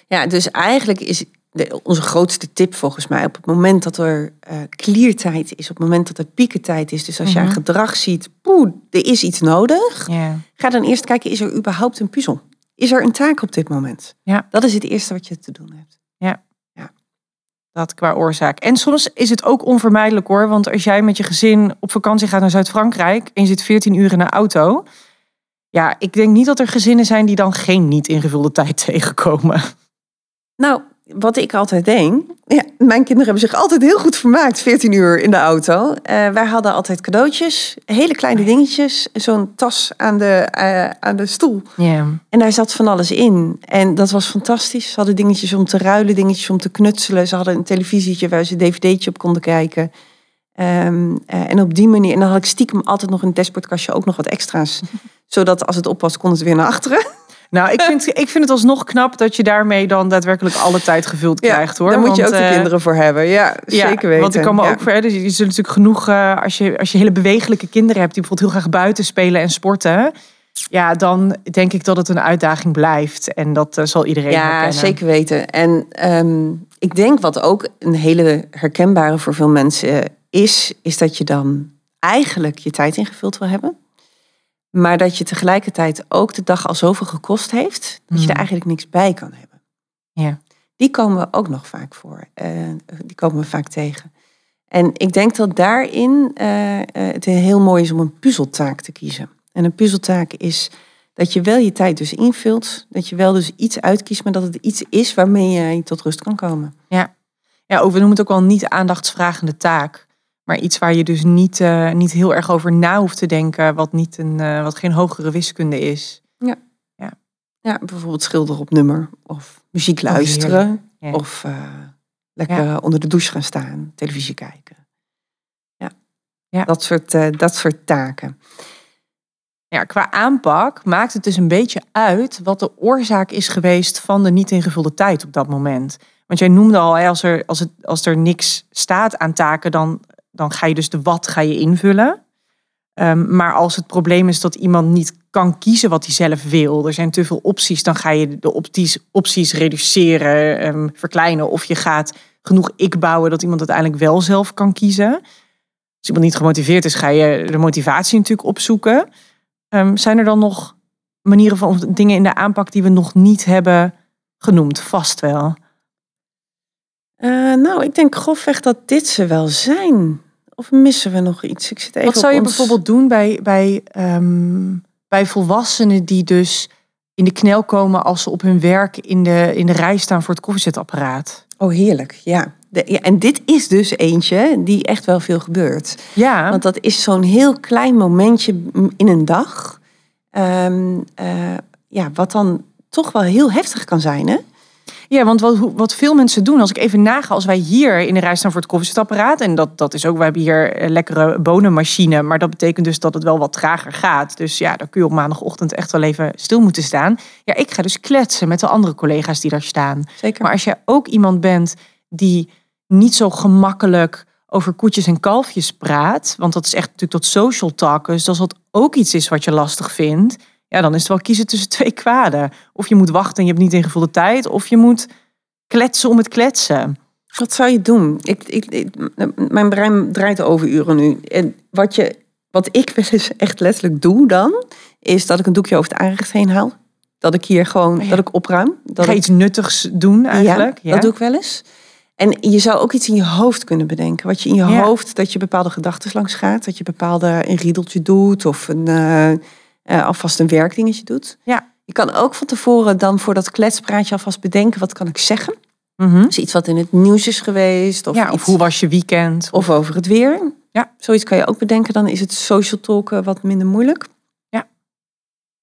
Ja, dus eigenlijk is de, onze grootste tip volgens mij op het moment dat er eh kliertijd is, op het moment dat er piekentijd is, dus als je Mhm. aan gedrag ziet, poeh, er is iets nodig, Ja. ga dan eerst kijken, is er überhaupt een puzzel? Is er een taak op dit moment? Ja. Dat is het eerste wat je te doen hebt. Dat qua oorzaak. En soms is het ook onvermijdelijk hoor. Want als jij met je gezin op vakantie gaat naar Zuid-Frankrijk en je zit 14 uur in een auto. Ja, ik denk niet dat er gezinnen zijn die dan geen niet ingevulde tijd tegenkomen. Nou, wat ik altijd denk, ja, mijn kinderen hebben zich altijd heel goed vermaakt, 14 uur in de auto. Eh, wij hadden altijd cadeautjes, hele kleine dingetjes, zo'n tas aan de, eh, aan de stoel. Ja. En daar zat van alles in. En dat was fantastisch. Ze hadden dingetjes om te ruilen, dingetjes om te knutselen. Ze hadden een televisietje waar ze een dvd'tje op konden kijken. Ehm, eh, en op die manier, en dan had ik stiekem altijd nog in het dashboardkastje ook nog wat extra's. Zodat als het op was, kon het weer naar achteren. Nou, ik vind, ik vind het alsnog knap dat je daarmee dan daadwerkelijk alle tijd gevuld krijgt hoor. Daar moet je Want, ook de eh, kinderen voor hebben. Ja, Ja, zeker weten. Want ik kan me Ja. ook verder. Je zult natuurlijk genoeg eh, als je als je hele bewegelijke kinderen hebt die bijvoorbeeld heel graag buiten spelen en sporten. Ja, dan denk ik dat het een uitdaging blijft en dat eh, zal iedereen Ja, herkennen. zeker weten. En ehm, ik denk wat ook een hele herkenbare voor veel mensen is, is dat je dan eigenlijk je tijd ingevuld wil hebben. Maar dat je tegelijkertijd ook de dag al zoveel gekost heeft, dat je er eigenlijk niks bij kan hebben. Ja. Die komen ook nog vaak voor. Eh, die komen we vaak tegen. En ik denk dat daarin eh, eh, het heel mooi is om een puzzeltaak te kiezen. En een puzzeltaak is dat je wel je tijd dus invult. Dat je wel dus iets uitkiest, maar dat het iets is waarmee je tot rust kan komen. Ja, ook, we noemen het ook wel niet aandachtsvragende taak. Maar iets waar je dus niet, eh, niet heel erg over na hoeft te denken, wat, niet een, eh, wat geen hogere wiskunde is. Ja, bijvoorbeeld schilderen op nummer. Of muziek luisteren. Ja. of eh, lekker onder de douche gaan staan. Televisie kijken. Ja, Ja. Dat, soort, dat soort taken. Ja, qua aanpak maakt het dus een beetje uit wat de oorzaak is geweest van de niet ingevulde tijd op dat moment. Want jij noemde al, als, er, als, het, als er niks staat aan taken, dan, dan ga je dus de wat ga je invullen. Ehm, maar als het probleem is dat iemand niet kan kiezen wat hij zelf wil, er zijn te veel opties, dan ga je de opties, opties reduceren, ehm, verkleinen. Of je gaat genoeg ik bouwen dat iemand uiteindelijk wel zelf kan kiezen. Als iemand niet gemotiveerd is, ga je de motivatie natuurlijk opzoeken. Ehm, zijn er dan nog manieren van dingen in de aanpak die we nog niet hebben genoemd? Vast wel. Eh, nou, ik denk grofweg dat dit ze wel zijn. Of missen we nog iets? Ik zit even Wat zou je ons- bijvoorbeeld doen bij, bij, ehm, bij volwassenen die dus in de knel komen als ze op hun werk in de, in de rij staan voor het koffiezetapparaat? Oh, heerlijk. Ja. De, ja. En dit is dus eentje die echt wel veel gebeurt. Ja, Want dat is zo'n heel klein momentje in een dag. Ehm, eh, ja, wat dan toch wel heel heftig kan zijn, hè? Ja want wat, wat veel mensen doen, als ik even naga, als wij hier in de rij staan voor het koffiezetapparaat, en dat, dat is ook, we hebben hier een lekkere bonenmachine, maar dat betekent dus dat het wel wat trager gaat. Dus ja, dan kun je op maandagochtend echt wel even stil moeten staan. Ja, ik ga dus kletsen met de andere collega's die daar staan. Zeker. Maar als jij ook iemand bent die niet zo gemakkelijk over koetjes en kalfjes praat, want dat is echt natuurlijk tot social talk, dus als dat ook iets is wat je lastig vindt, ja, dan is het wel kiezen tussen twee kwaden. Of je moet wachten en je hebt niet ingevulde tijd, of je moet kletsen om het kletsen. Wat zou je doen? Ik, ik, ik- mijn brein draait overuren nu. En wat, je, wat ik wel eens echt letterlijk doe dan, is dat ik een doekje over het aanrecht heen haal. Dat ik hier gewoon, ja. dat ik opruim. Dat Ga ik- iets nuttigs doen eigenlijk? Ja, dat doe ik wel eens. En je zou ook iets in je hoofd kunnen bedenken. Wat je in je Ja. hoofd, dat je bepaalde gedachten langs gaat. Dat je bepaalde een riedeltje doet of een, eh, eh, alvast een werkdingetje doet. Ja. Je kan ook van tevoren dan voor dat kletspraatje alvast bedenken. Wat kan ik zeggen? Dus iets wat in het nieuws is geweest. Of, ja, of iets- hoe was je weekend? of over het weer. Ja. Zoiets kan je ook bedenken. Dan is het social talken wat minder moeilijk. Ja.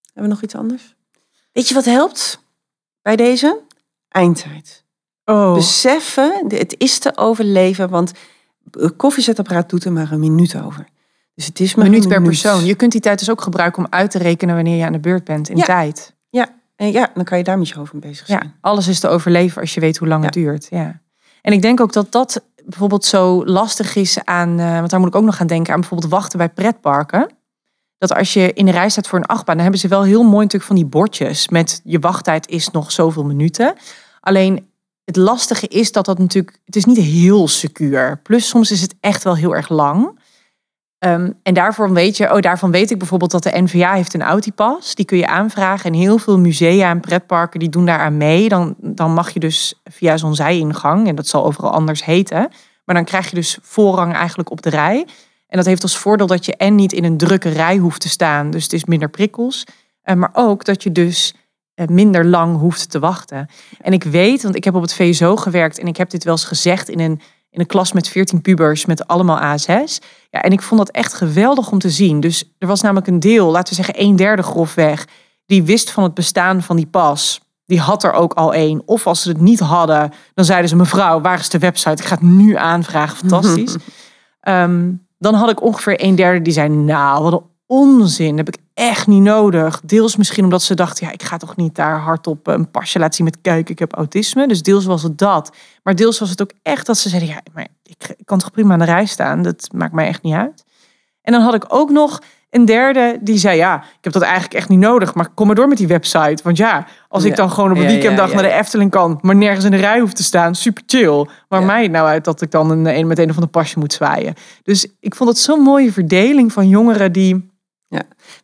Hebben we nog iets anders? Weet je wat helpt bij deze? Eindtijd. Oh, Beseffen, het is te overleven. Want het koffiezetapparaat doet er maar een minuut over. Dus het is maar minuut per persoon. Je kunt die tijd dus ook gebruiken om uit te rekenen wanneer je aan de beurt bent in Ja. tijd. En ja, dan kan je daar met je hoofd mee bezig zijn. Ja, alles is te overleven als je weet hoe lang Ja. het duurt. Ja. En ik denk ook dat dat bijvoorbeeld zo lastig is aan, eh, want daar moet ik ook nog aan denken, aan bijvoorbeeld wachten bij pretparken. Dat als je in de rij staat voor een achtbaan, dan hebben ze wel heel mooi natuurlijk van die bordjes met je wachttijd is nog zoveel minuten. Alleen het lastige is dat dat natuurlijk, het is niet heel secuur. Plus soms is het echt wel heel erg lang. Ehm, en daarvoor weet je, oh, daarvan weet ik bijvoorbeeld dat de NVA heeft een Autipas. Die kun je aanvragen. En heel veel musea en pretparken die doen daaraan mee. Dan, dan mag je dus via zo'n zijingang, en dat zal overal anders heten. Maar dan krijg je dus voorrang eigenlijk op de rij. En dat heeft als voordeel dat je en niet in een drukke rij hoeft te staan. Dus het is minder prikkels. Eh, maar ook dat je dus eh, minder lang hoeft te wachten. En ik weet, want ik heb op het VSO gewerkt en ik heb dit wel eens gezegd in een, in een klas met 14 pubers met allemaal ASS. Ja, en ik vond dat echt geweldig om te zien. Dus er was namelijk een deel, laten we zeggen een derde grofweg, die wist van het bestaan van die pas. Die had er ook al één. Of als ze het niet hadden, dan zeiden ze: Mevrouw, waar is de website? Ik ga het nu aanvragen. Fantastisch. Ehm, dan had ik ongeveer een derde die zei: Nou, wat een onzin. Dat heb ik echt niet nodig. Deels misschien omdat ze dachten: Ja, ik ga toch niet daar hardop een pasje laten zien met kijk, ik heb autisme. Dus deels was het dat. Maar deels was het ook echt dat ze zeiden: Ja, maar ik, kan toch prima aan de rij staan. Dat maakt mij echt niet uit. En dan had ik ook nog een derde die zei: Ja, ik heb dat eigenlijk echt niet nodig. Maar kom maar door met die website. Want ja, als ik dan gewoon op een Ja, weekenddag ja, naar de. Efteling kan, maar nergens in de rij hoef te staan, super chill. Maar Ja. mij het nou uit dat ik dan een, een met een of ander pasje moet zwaaien. Dus ik vond het zo'n mooie verdeling van jongeren die.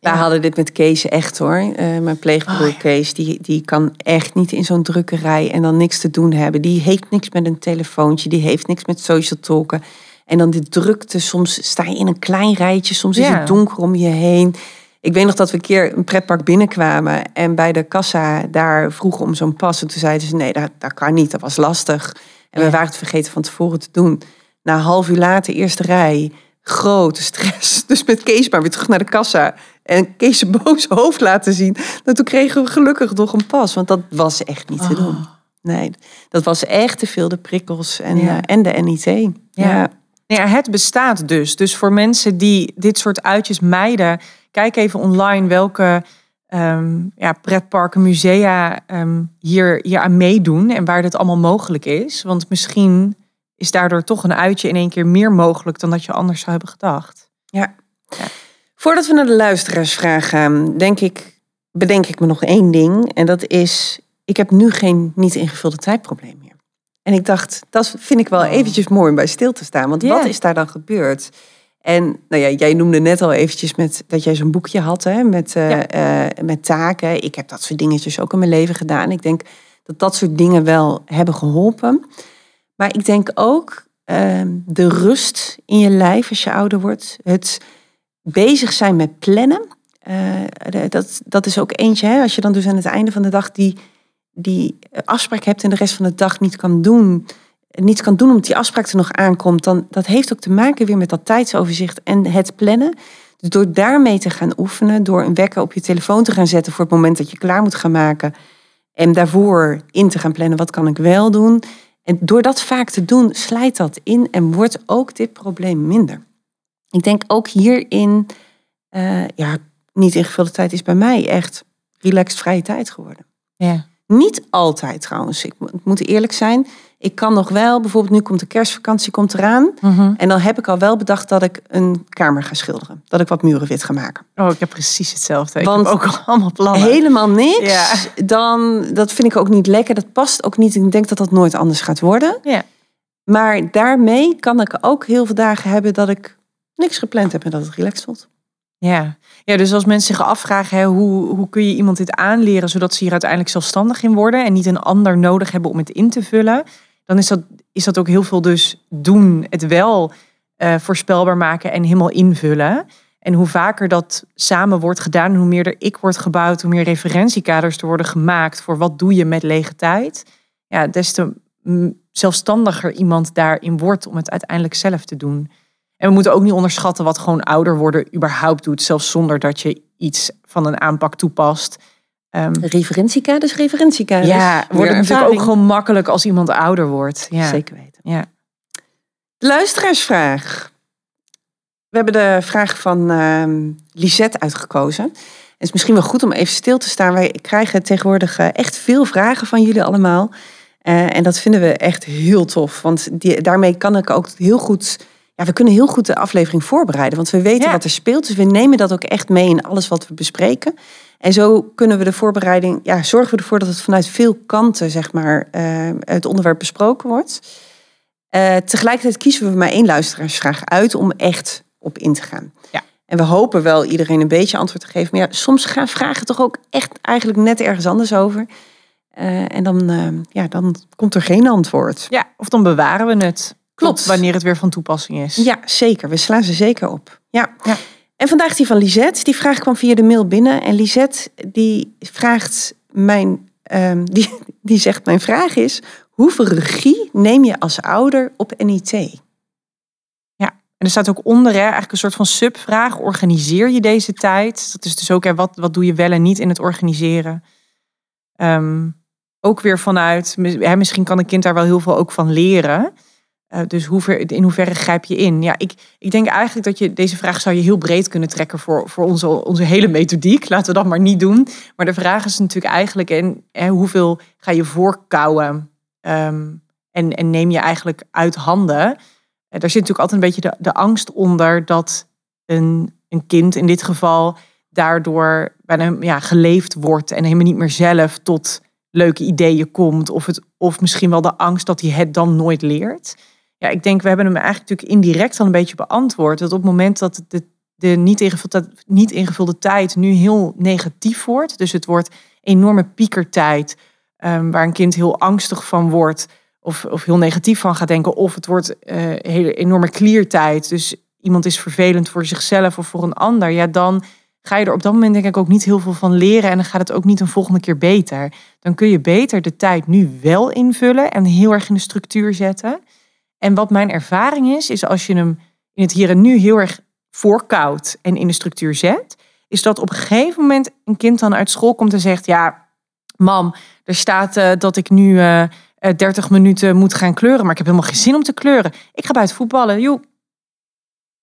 Wij Ja. hadden dit met Kees echt hoor. Eh, mijn pleegbroer Oh, ja. Kees, die, die kan echt niet in zo'n drukkerij en dan niks te doen hebben. Die heeft niks met een telefoontje, die heeft niks met social talken. En dan de drukte, soms sta je in een klein rijtje, soms is het donker om je heen. Ik weet nog dat we een keer een pretpark binnenkwamen en bij de kassa daar vroegen om zo'n pas. En toen zeiden ze, nee, dat, dat kan niet, dat was lastig. En we waren het vergeten van tevoren te doen. Na een half uur later, eerste rij, grote stress. Dus met Kees maar weer terug naar de kassa. En Kees zijn boze hoofd laten zien. Nou, toen kregen we gelukkig nog een pas, want dat was echt niet te doen. Nee, dat was echt te veel de prikkels en, Ja. eh, en de NIT. Ja. Ja. Ja, het bestaat dus. Dus voor mensen die dit soort uitjes mijden, kijk even online welke ehm, ja, pretparken, musea ehm, hier, hier aan meedoen en waar dit allemaal mogelijk is. Want misschien is daardoor toch een uitje in één keer meer mogelijk dan dat je anders zou hebben gedacht. Ja. Voordat we naar de luisteraarsvraag gaan, denk ik, bedenk ik me nog één ding. En dat is, ik heb nu geen niet ingevulde tijdprobleem meer. En ik dacht, dat vind ik wel Oh. eventjes mooi om bij stil te staan. Want wat is daar dan gebeurd? En nou ja, jij noemde net al eventjes met, dat jij zo'n boekje had hè, met, eh, Ja. eh, met taken. Ik heb dat soort dingetjes ook in mijn leven gedaan. Ik denk dat dat soort dingen wel hebben geholpen. Maar ik denk ook ehm, de rust in je lijf als je ouder wordt. Het bezig zijn met plannen. Eh, dat, dat is ook eentje, hè, als je dan dus aan het einde van de dag die, die afspraak hebt en de rest van de dag niet kan doen, niets kan doen omdat die afspraak er nog aankomt, dan dat heeft ook te maken weer met dat tijdsoverzicht en het plannen. Dus door daarmee te gaan oefenen, door een wekker op je telefoon te gaan zetten voor het moment dat je klaar moet gaan maken en daarvoor in te gaan plannen, wat kan ik wel doen? En door dat vaak te doen, slijt dat in en wordt ook dit probleem minder. Ik denk ook hierin, uh, ja, niet ingevulde tijd is bij mij echt relaxed vrije tijd geworden. Ja. Niet altijd trouwens. Ik moet eerlijk zijn. Ik kan nog wel, bijvoorbeeld nu komt de kerstvakantie komt eraan. Mhm. En dan heb ik al wel bedacht dat ik een kamer ga schilderen. Dat ik wat muren wit ga maken. Oh, ik heb precies hetzelfde. Want ik heb ook al allemaal plannen. Helemaal niks. Ja. Dan, dat vind ik ook niet lekker. Dat past ook niet. Ik denk dat dat nooit anders gaat worden. Ja. Maar daarmee kan ik ook heel veel dagen hebben dat ik niks gepland heb en dat het relaxed voelt. Ja. ja, dus als mensen zich afvragen hè, hoe, hoe kun je iemand dit aanleren zodat ze hier uiteindelijk zelfstandig in worden en niet een ander nodig hebben om het in te vullen, dan is dat, is dat ook heel veel dus doen, het wel eh, voorspelbaar maken en helemaal invullen. En hoe vaker dat samen wordt gedaan, hoe meer er ik wordt gebouwd, hoe meer referentiekaders er worden gemaakt voor wat doe je met lege tijd, ja, des te zelfstandiger iemand daarin wordt om het uiteindelijk zelf te doen. En we moeten ook niet onderschatten wat gewoon ouder worden überhaupt doet, zelfs zonder dat je iets van een aanpak toepast. Um, referentiekaders, referentiekaders. Ja, wordt het natuurlijk ook gewoon makkelijk als iemand ouder wordt. Ja. Zeker weten. Ja. Luisteraarsvraag. We hebben de vraag van uh, Lisette uitgekozen. Het is misschien wel goed om even stil te staan. Wij krijgen tegenwoordig eh, echt veel vragen van jullie allemaal. Uh, en dat vinden we echt heel tof. Want die, daarmee kan ik ook heel goed ja, we kunnen heel goed de aflevering voorbereiden. Want we weten wat er speelt. Dus we nemen dat ook echt mee in alles wat we bespreken. En zo kunnen we de voorbereiding, ja, zorgen we ervoor dat het vanuit veel kanten, zeg maar, uh, het onderwerp besproken wordt. Uh, tegelijkertijd kiezen we maar één luisteraarsvraag uit om echt op in te gaan. Ja. En we hopen wel iedereen een beetje antwoord te geven. Maar ja, soms gaan vragen toch ook echt eigenlijk net ergens anders over. Uh, en dan, ja, dan komt er geen antwoord. Ja, of dan bewaren we het. Klopt. wanneer het weer van toepassing is. Ja, zeker. We slaan ze zeker op. Ja. ja. En vandaag die van Lisette. Die vraag kwam via de mail binnen. En Lisette die vraagt mijn, um, die, die zegt mijn vraag is, hoeveel regie neem je als ouder op NIT? Ja, en er staat ook onder, hè, eigenlijk een soort van subvraag. Organiseer je deze tijd? Dat is dus ook, hè, wat, wat doe je wel en niet in het organiseren? Um, ook weer vanuit, hè, misschien kan een kind daar wel heel veel ook van leren. Uh, dus in hoeverre grijp je in? Ja, ik, ik denk eigenlijk dat je deze vraag zou je heel breed kunnen trekken voor, voor onze, onze hele methodiek. Laten we dat maar niet doen. Maar de vraag is natuurlijk eigenlijk en, hoeveel ga je voorkouwen um, en, en neem je eigenlijk uit handen? Uh, daar zit natuurlijk altijd een beetje de, de angst onder dat een, een kind in dit geval daardoor bijna ja, geleefd wordt en helemaal niet meer zelf tot leuke ideeën komt. Of, het, of misschien wel de angst dat hij het dan nooit leert. Ja, ik denk, we hebben hem eigenlijk natuurlijk indirect al een beetje beantwoord. Dat op het moment dat de, niet, ingevulde, niet ingevulde tijd nu heel negatief wordt. Dus het wordt enorme piekertijd. Um, waar een kind heel angstig van wordt. Of, of heel negatief van gaat denken. Of het wordt uh, hele enorme kliertijd. Dus iemand is vervelend voor zichzelf of voor een ander. Ja, dan ga je er op dat moment denk ik ook niet heel veel van leren. En dan gaat het ook niet een volgende keer beter. Dan kun je beter de tijd nu wel invullen. En heel erg in de structuur zetten. En wat mijn ervaring is, is als je hem in het hier en nu heel erg voorkoudt en in de structuur zet, is dat op een gegeven moment een kind dan uit school komt en zegt: Ja, mam, er staat uh, dat ik nu uh, 30 minuten moet gaan kleuren, maar ik heb helemaal geen zin om te kleuren. Ik ga buiten voetballen. Joe.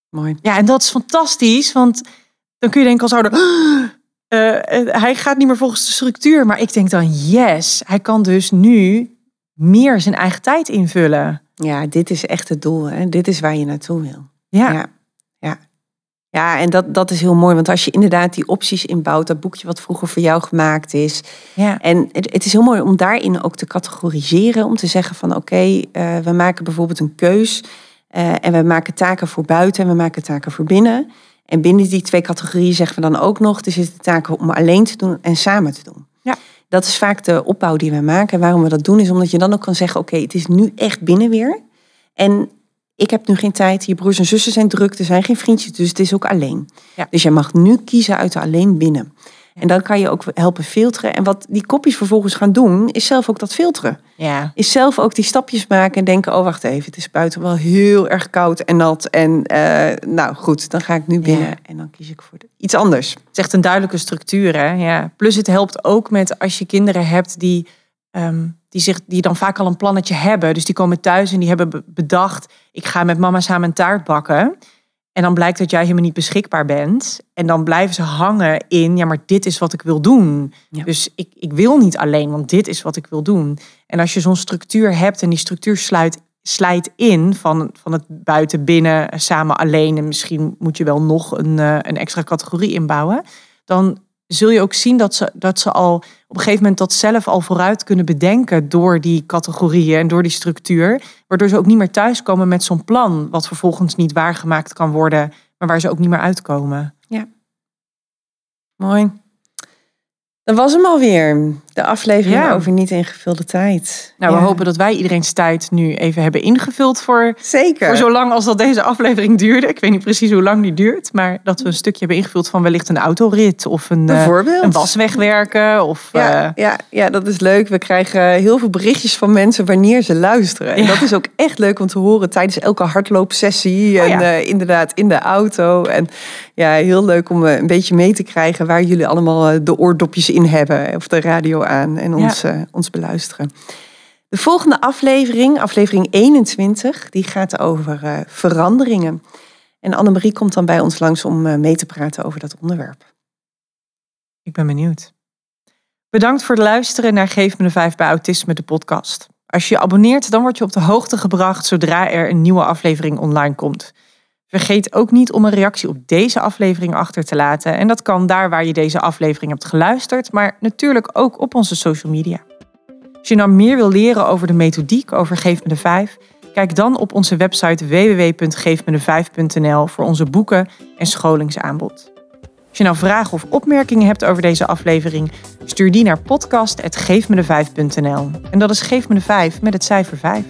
Mooi. Ja, en dat is fantastisch, want dan kun je denken als ouder. Uh, hij gaat niet meer volgens de structuur. Maar ik denk dan, yes, hij kan dus nu meer zijn eigen tijd invullen. Ja, dit is echt het doel. Hè? Dit is waar je naartoe wil. Ja. Ja, ja. ja en dat, dat is heel mooi. Want als je inderdaad die opties inbouwt, dat boekje wat vroeger voor jou gemaakt is. Ja. En het, het is heel mooi om daarin ook te categoriseren. Om te zeggen van oké, okay, uh, we maken bijvoorbeeld een keus. Uh, en we maken taken voor buiten en we maken taken voor binnen. En binnen die twee categorieën zeggen we dan ook nog, er zitten taken om alleen te doen en samen te doen. Ja. Dat is vaak de opbouw die we maken. En waarom we dat doen is omdat je dan ook kan zeggen, oké, het is nu echt binnen weer. En ik heb nu geen tijd, je broers en zussen zijn druk, er zijn geen vriendjes, dus het is ook alleen. Ja. Dus je mag nu kiezen uit de alleen binnen. En dan kan je ook helpen filteren. En wat die kopjes vervolgens gaan doen, is zelf ook dat filteren. Ja. Is zelf ook die stapjes maken en denken, oh wacht even, het is buiten wel heel erg koud en nat. En eh, nou goed, dan ga ik nu binnen Ja. en dan kies ik voor iets anders. Het is echt een duidelijke structuur. Hè? Ja. Plus het helpt ook met als je kinderen hebt die, ehm, die, zich, die dan vaak al een plannetje hebben. Dus die komen thuis en die hebben be- bedacht... ik ga met mama samen een taart bakken. En dan blijkt dat jij helemaal niet beschikbaar bent. En dan blijven ze hangen in... ja, maar dit is wat ik wil doen. Ja. Dus ik, ik wil niet alleen, want dit is wat ik wil doen. En als je zo'n structuur hebt en die structuur sluit, slijt in... Van, van het buiten, binnen, samen, alleen... en misschien moet je wel nog een, eh, een extra categorie inbouwen... dan zul je ook zien dat ze, dat ze al op een gegeven moment dat zelf al vooruit kunnen bedenken door die categorieën en door die structuur. Waardoor ze ook niet meer thuiskomen met zo'n plan, wat vervolgens niet waargemaakt kan worden, maar waar ze ook niet meer uitkomen. Mooi. Dat was hem alweer. De aflevering Ja. over niet ingevulde tijd. Nou, we hopen dat wij iedereen's tijd nu even hebben ingevuld voor, Zeker. voor zo lang als dat deze aflevering duurde. Ik weet niet precies hoe lang die duurt, maar dat we een stukje hebben ingevuld van wellicht een autorit of een, eh, Bijvoorbeeld. een was wegwerken. Of, Ja, eh, ja, ja, dat is leuk. We krijgen heel veel berichtjes van mensen wanneer ze luisteren. En dat is ook echt leuk om te horen tijdens elke hardloopsessie. En Oh ja. eh, inderdaad in de auto. En ja, heel leuk om een beetje mee te krijgen waar jullie allemaal de oordopjes in hebben. Of de radio aan en ons, eh, ons beluisteren. De volgende aflevering, aflevering 21, die gaat over eh, veranderingen. En Annemarie komt dan bij ons langs om eh, mee te praten over dat onderwerp. Ik ben benieuwd. Bedankt voor het luisteren naar Geef me de Vijf bij Autisme, de podcast. Als je je abonneert, dan word je op de hoogte gebracht zodra er een nieuwe aflevering online komt. Vergeet ook niet om een reactie op deze aflevering achter te laten. En dat kan daar waar je deze aflevering hebt geluisterd, maar natuurlijk ook op onze social media. Als je nou meer wil leren over de methodiek over Geef me de Vijf, kijk dan op onze website www.geefmedevijf.nl voor onze boeken en scholingsaanbod. Als je nou vragen of opmerkingen hebt over deze aflevering, stuur die naar podcast.geefmede5.nl. En dat is Geef me de 5 met het cijfer 5.